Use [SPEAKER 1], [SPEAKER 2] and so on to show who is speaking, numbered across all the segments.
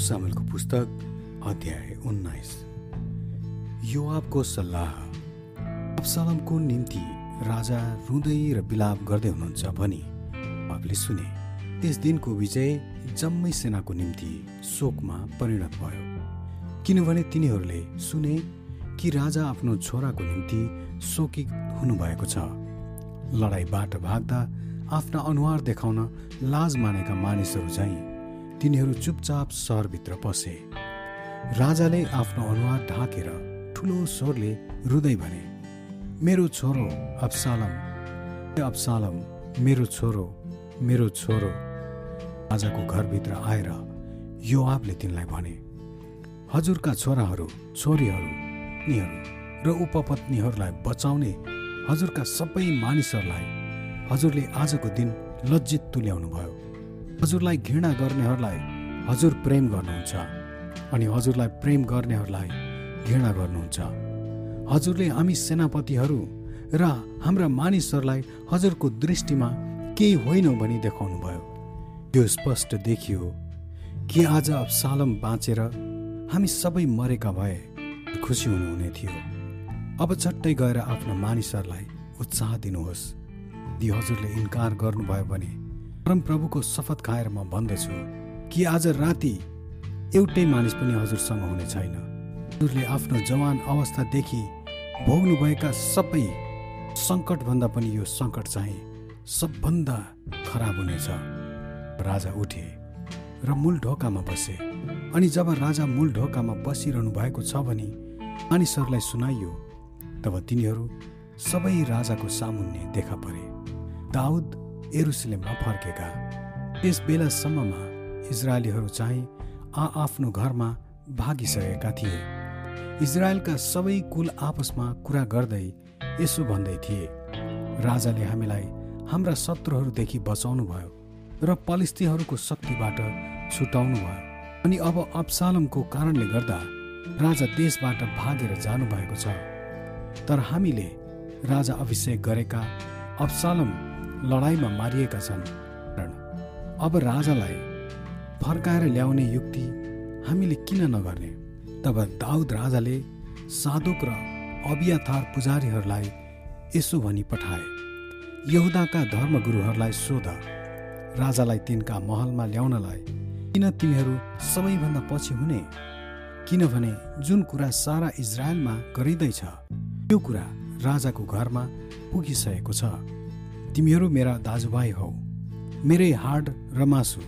[SPEAKER 1] सामेलको पुस्तक अध्याय उन्नाइस। योआबको सल्लाह। अब्सलमको निम्ति राजा रुँदै र बिलाप गर्दै हुनुहुन्छ भनी आपले सुने। त्यस दिनको विजय जम्मै सेनाको निम्ति शोकमा परिणत भयो। किनभने तिनीहरूले सुने कि राजा आफ्नो छोराको निम्ति शोकित हुनुभएको छ। लडाइँबाट भाग्दा आफ्ना अनुहार देखाउन लाज मानेका मानिसहरू झैँ तिनीहरू चुपचाप सहरभित्र पसे। राजाले आफ्नो अनुहार ढाकेर ठुलो स्वरले रुँदै भने मेरो छोरो अब्सालम अब्सालम मेरो छोरो मेरो छोरो। राजाको घरभित्र आएर यो आपले तिनलाई भने हजुरका छोराहरू छोरीहरू पत्नीहरू र उपपत्नीहरूलाई बचाउने हजुरका सबै मानिसहरूलाई हजुरले आजको दिन लज्जित तुल्याउनु भयो हजुरलाई घृणा गर्नेहरूलाई हजुर प्रेम गर्नुहुन्छ अनि हजुरलाई प्रेम गर्नेहरूलाई घृणा गर्नुहुन्छ। हजुरले हामी सेनापतिहरू र हाम्रा मानिसहरूलाई हजुरको दृष्टिमा केही होइनौ भनी देखाउनु भयो त्यो स्पष्ट देखियो कि आज सालम बाँचेर हामी सबै मरेका भए खुसी हुनुहुने थियो। अब झट्टै गएर आफ्ना मानिसहरूलाई उत्साह दिनुहोस्। यदि हजुरले इन्कार गर्नुभयो भने परमप्रभुको शपथ खाएर म भन्दछु कि आज राति एउटै मानिस पनि हजुरसँग हुने छैन। हजुरले आफ्नो जवान अवस्थादेखि भोग्नुभएका सबै सङ्कटभन्दा पनि यो सङ्कट चाहिँ सबभन्दा खराब हुनेछ। राजा उठे र मूल ढोकामा बसे। अनि जब राजा मूल ढोकामा बसिरहनु भएको छ भने मानिसहरूलाई सुनाइयो तब तिनीहरू सबै राजाको सामुन्ने देखा परे। दाउद एरुसलेममा फर्केका। त्यस बेलासम्ममा इजरायलीहरू चाहिँ आफ्नो घरमा भागिसकेका थिए। इजरायलका सबै कुल आपसमा कुरा गर्दै यसो भन्दै थिए राजाले हामीलाई हाम्रा शत्रुहरूदेखि बचाउनु भयो र पलिस्तीहरूको शक्तिबाट छुटाउनु भयो अनि अब अब्सालमको कारणले गर्दा राजा देशबाट भागेर जानुभएको छ। तर हामीले राजा अभिषेक गरेका अब्सालम लडाइँमा मारिएका छन्। अब राजालाई फर्काएर ल्याउने युक्ति हामीले किन नगर्ने? तब दाउद राजाले साधुक र अबियाथार पुजारीहरूलाई यसो भनी पठाए यहुदाका धर्मगुरुहरूलाई सोध राजालाई तिनका महलमा ल्याउनलाई किन तिमीहरू सबैभन्दा पछि हुने? किनभने जुन कुरा सारा इजरायलमा गरिँदैछ त्यो कुरा राजाको घरमा पुगिसकेको छ। तिमीहरू मेरा दाजुभाइ हौ। मेरै हाड र मासु।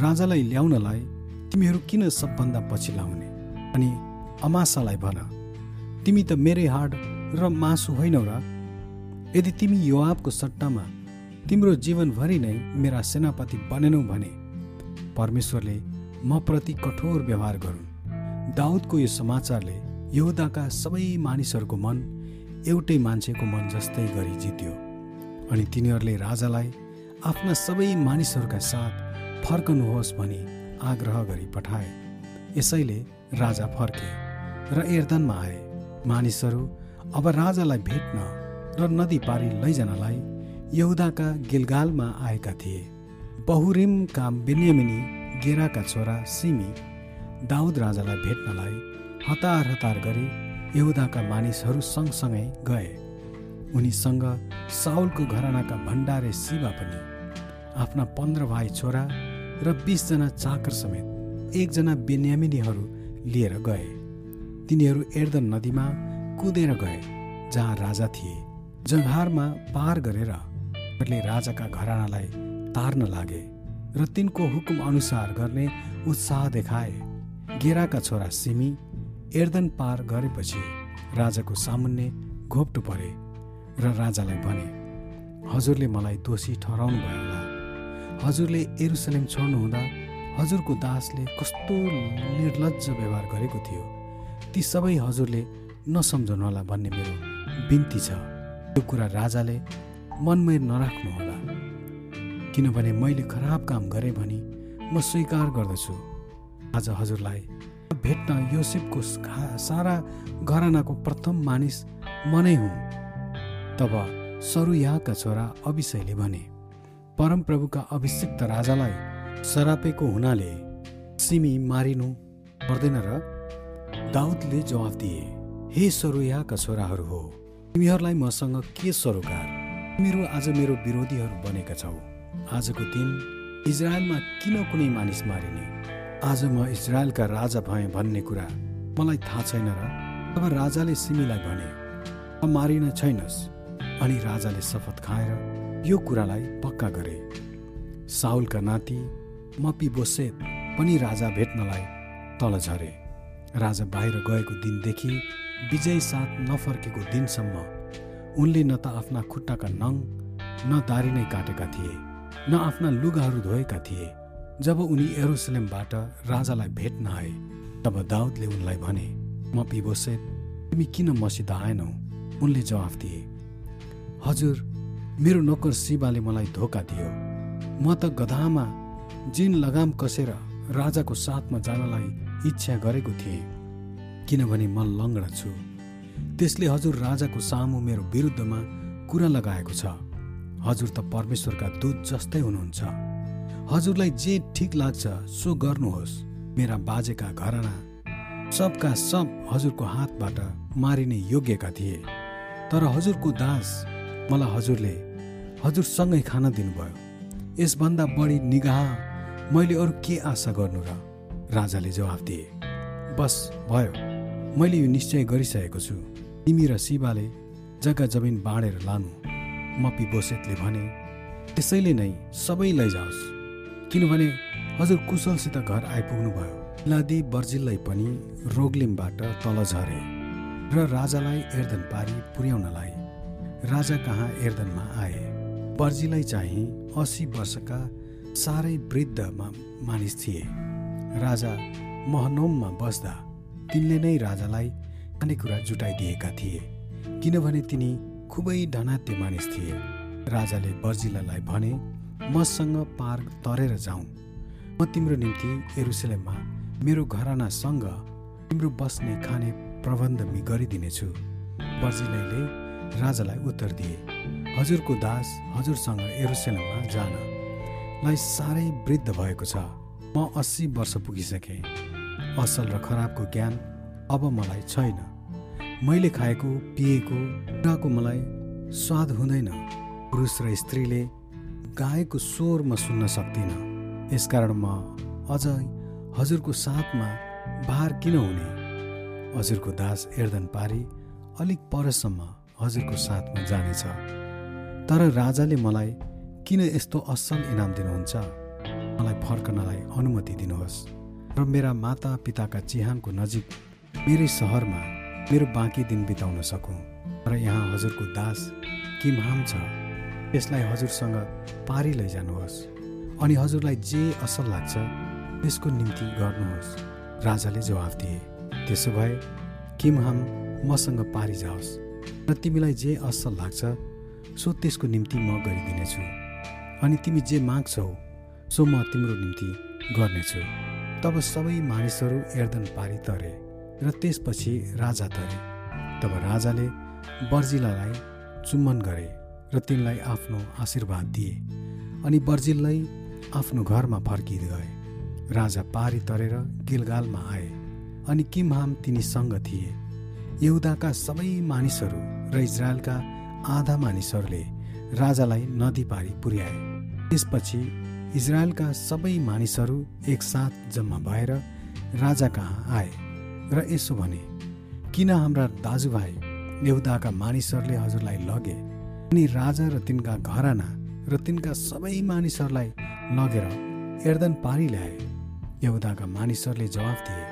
[SPEAKER 1] राजालाई ल्याउनलाई तिमीहरू किन सबभन्दा पछि लाउने? अनि अमासालाई भन। तिमी त मेरै हाड र मासु होइनौ र? यदि तिमी युवाको सट्टामा तिम्रो जीवनभरि नै मेरा सेनापति बनेनौ भने परमेश्वरले म प्रति कठोर व्यवहार गरून्। दाउदको यो समाचारले यहुदाका सबै मानिसहरूको मन एउटै मान्छेको मन जस्तै गरी जित्यो। अनि तिनीहरूले राजालाई आफ्ना सबै मानिसहरूका साथ फर्कनुहोस् भनी आग्रह गरी पठाए। यसैले राजा फर्के र एर्दनमा आए। मानिसहरू अब राजालाई भेट्न र नदी पारी लैजानलाई यहुदाका गिलगालमा आएका थिए। बहुरिमका बेन्यामिनी गेराका छोरा सिमी दाउद राजालाई भेट्नलाई हतार हतार गरी यहुदाका मानिसहरू सँगसँगै गए। उनीसँग साउलको घरानाका भण्डारे शिवा पनि आफ्ना पन्ध्र भाइ छोरा र बिसजना चाकर समेत एकजना बेन्यामिनीहरू लिएर गए। तिनीहरू एर्दन नदीमा कुदेर गए जहाँ राजा थिए। जघारमा पार गरेर राजाका घरानालाई तार्न लागे र तिनको हुकुम अनुसार गर्ने उत्साह देखाए। गेराका छोरा सिमी एर्दन पार गरेपछि राजाको सामुन्ने घोप्टो परे। र राजालाई भने हजुरले मलाई दोषी ठहराउनु भयो होला। हजुरले एरुसलेम छोड्नुहुँदा हजुरको दासले कस्तो निर्लज व्यवहार गरेको थियो। ती सबै हजुरले नसम्झनुहोला भन्ने मेरो बिन्ती छ। त्यो कुरा राजाले मनमै नराख्नुहोला किनभने मैले खराब काम गरेँ भने म स्वीकार गर्दछु। आज हजुरलाई भेट्न योसेफको सारा घरानाको प्रथम मानिस म नै हुँ। तब सरुयाका छोरा अभिषयले भने परमप्रभुका अभिषिक्त राजालाई सरापेको हुनाले सिमी मारिनु पर्दैन र दाउदले जवाफ दिए हे सरुयाका छोराहरू हो तिमीहरूलाई मसँग के सरोकार? तिमीहरू आज मेरो विरोधीहरू बनेका छौ। आजको दिन इजरायलमा किन कुनै मानिस मारिने? आज म इजरायलका राजा भएँ भन्ने कुरा मलाई थाहा छैन र तब राजाले सिमीलाई भने मारिन छैनस्। अनि राजाले शपथ खाएर यो कुरालाई पक्का गरे। साउलका नाति मपी बोसेत पनि राजा भेट्नलाई तल झरे। राजा बाहिर गएको दिनदेखि विजय साथ नफर्केको दिनसम्म उनले न त आफ्ना खुट्टाका नङ न दारी नै काटेका थिए न आफ्ना लुगाहरू धोएका थिए। जब उनी एरोसलेमबाट राजालाई भेट्न आए तब दाउदले उनलाई भने म पिबोसेत तिमी किन मसित आएनौ? उनले जवाफ दिए हजुर मेरो नोकर शिवाले मलाई धोका दियो। म त गधामा जिन लगाम कसेर राजाको साथमा जानलाई इच्छा गरेको थिएँ किनभने म लङ्गडा छु। त्यसले हजुर राजाको सामु मेरो विरुद्धमा कुरा लगाएको छ। हजुर त परमेश्वरका दूत जस्तै हुनुहुन्छ। हजुरलाई जे ठिक लाग्छ सो गर्नुहोस्। मेरा बाजेका घरना सबका सब हजुरको हातबाट मारिने योग्यका थिए। तर हजुरको दास मलाई हजुरले हजुरसँगै खान दिनुभयो। यसभन्दा बढी निगाह मैले अरू के आशा गर्नु र? राजाले जवाफ दिए बस भयो। मैले यो निश्चय गरिसकेको छु। तिमी र शिवाले जग्गा जमिन बाँडेर लानु। मपी बोसेतले भने त्यसैले नै सबै लैजाओस्। किनभने हजुर कुशलसित घर आइपुग्नु भयो लादी बर्जिललाई पनि रोगलिमबाट तल झरे र राजालाई एर्दन पारी पुर्याउनलाई राजा कहाँ एर्दनमा आए? बर्जीलाई चाहिँ असी वर्षका साह्रै वृद्ध मानिस थिए। राजा महनोममा बस्दा तिनले नै राजालाई खानेकुरा जुटाइदिएका थिए किनभने तिनी खुबै धनात्य मानिस थिए। राजाले बर्जिलालाई भने मसँग पार तरेर जाउँ म तिम्रो निम्ति एरुसलेममा मेरो घरानासँग तिम्रो बस्ने खाने प्रबन्ध गरिदिनेछु। बर्जिलैले राजालाई उत्तर दिए हजुरको दास हजुरसँग एरुसलेममा जानलाई साह्रै वृद्ध भएको छ। म अस्सी वर्ष पुगिसकेँ। असल र खराबको ज्ञान अब मलाई छैन। मैले खाएको पिएको कुराको मलाई स्वाद हुँदैन। पुरुष र स्त्रीले गाएको स्वर म सुन्न सक्दिनँ यसकारण म अझ हजुरको साथमा भार किन हुने? हजुरको दास एर्दन पारी अलिक परसम्म हजुरको साथमा जानेछ। तर राजाले मलाई किन यस्तो असल इनाम दिनुहुन्छ? मलाई फर्कनलाई अनुमति दिनुहोस्। र मेरा माता पिताका चिहानको नजिक मेरै सहरमा मेरो बाँकी दिन बिताउन सकौँ। र यहाँ हजुरको दास किमहाम छ यसलाई हजुरसँग पारी लैजानुहोस्। अनि हजुरलाई जे असल लाग्छ त्यसको निम्ति गर्नुहोस्। राजाले जवाफ दिए त्यसो भए किमहाम मसँग पारी जाओस्। र तिमीलाई जे असल लाग्छ सो त्यसको निम्ति म गरिदिनेछु। अनि तिमी जे माग्छौ सो म तिम्रो निम्ति गर्नेछु। तब सबै मानिसहरू एर्दन पारी तरे र त्यसपछि राजा तरे। तब राजाले बर्जिलालाई चुम्बन गरे र तिनलाई आफ्नो आशीर्वाद दिए। अनि बर्जिललाई आफ्नो घरमा फर्किँदै गए। राजा पारी तरेर गिलगालमा आए। अनि किमहाम तिनीसँग थिए। यहुदाका सबै मानिसहरू र इजरायलका आधा मानिसहरूले राजालाई नदी पारी पुर्याए। त्यसपछि इजरायलका सबै मानिसहरू एकसाथ जम्मा भएर राजा कहाँ आए र यसो भने किन हाम्रा दाजुभाइ यहुदाका मानिसहरूले हजुरलाई लगे अनि राजा र तिनका घराना र तिनका सबै मानिसहरूलाई लगेर एर्दन पारी ल्याए? यहुदाका मानिसहरूले जवाफ दिए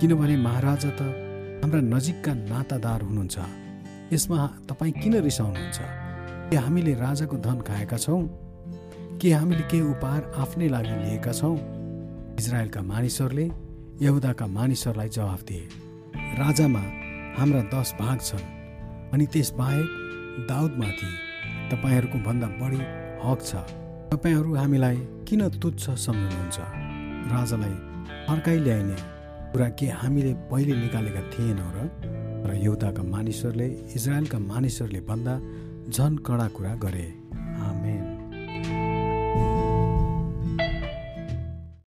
[SPEAKER 1] किनभने महाराजा त हाम्रा नजिकका नातादार हुनुहुन्छ। यसमा तपाईँ किन रिसाउनुहुन्छ? के हामीले राजाको धन खाएका छौँ? के हामीले केही उपहार आफ्नै लागि लिएका छौँ? इजरायलका मानिसहरूले यहुदाका मानिसहरूलाई जवाफ दिए। राजामा हाम्रा दस भाग छन् अनि त्यसबाहेक दाउदमाथि तपाईँहरूको भन्दा बढी हक छ। तपाईँहरू हामीलाई किन तुच्छ सम्झनुहुन्छ? राजालाई फर्काइ ल्याइने कुरा के हामीले पहिले निकालेका थिएनौँ र र यहुदाका मानिसहरूले इजरायलका मानिसहरूले भन्दा झन कडा कुरा गरे। आमेन।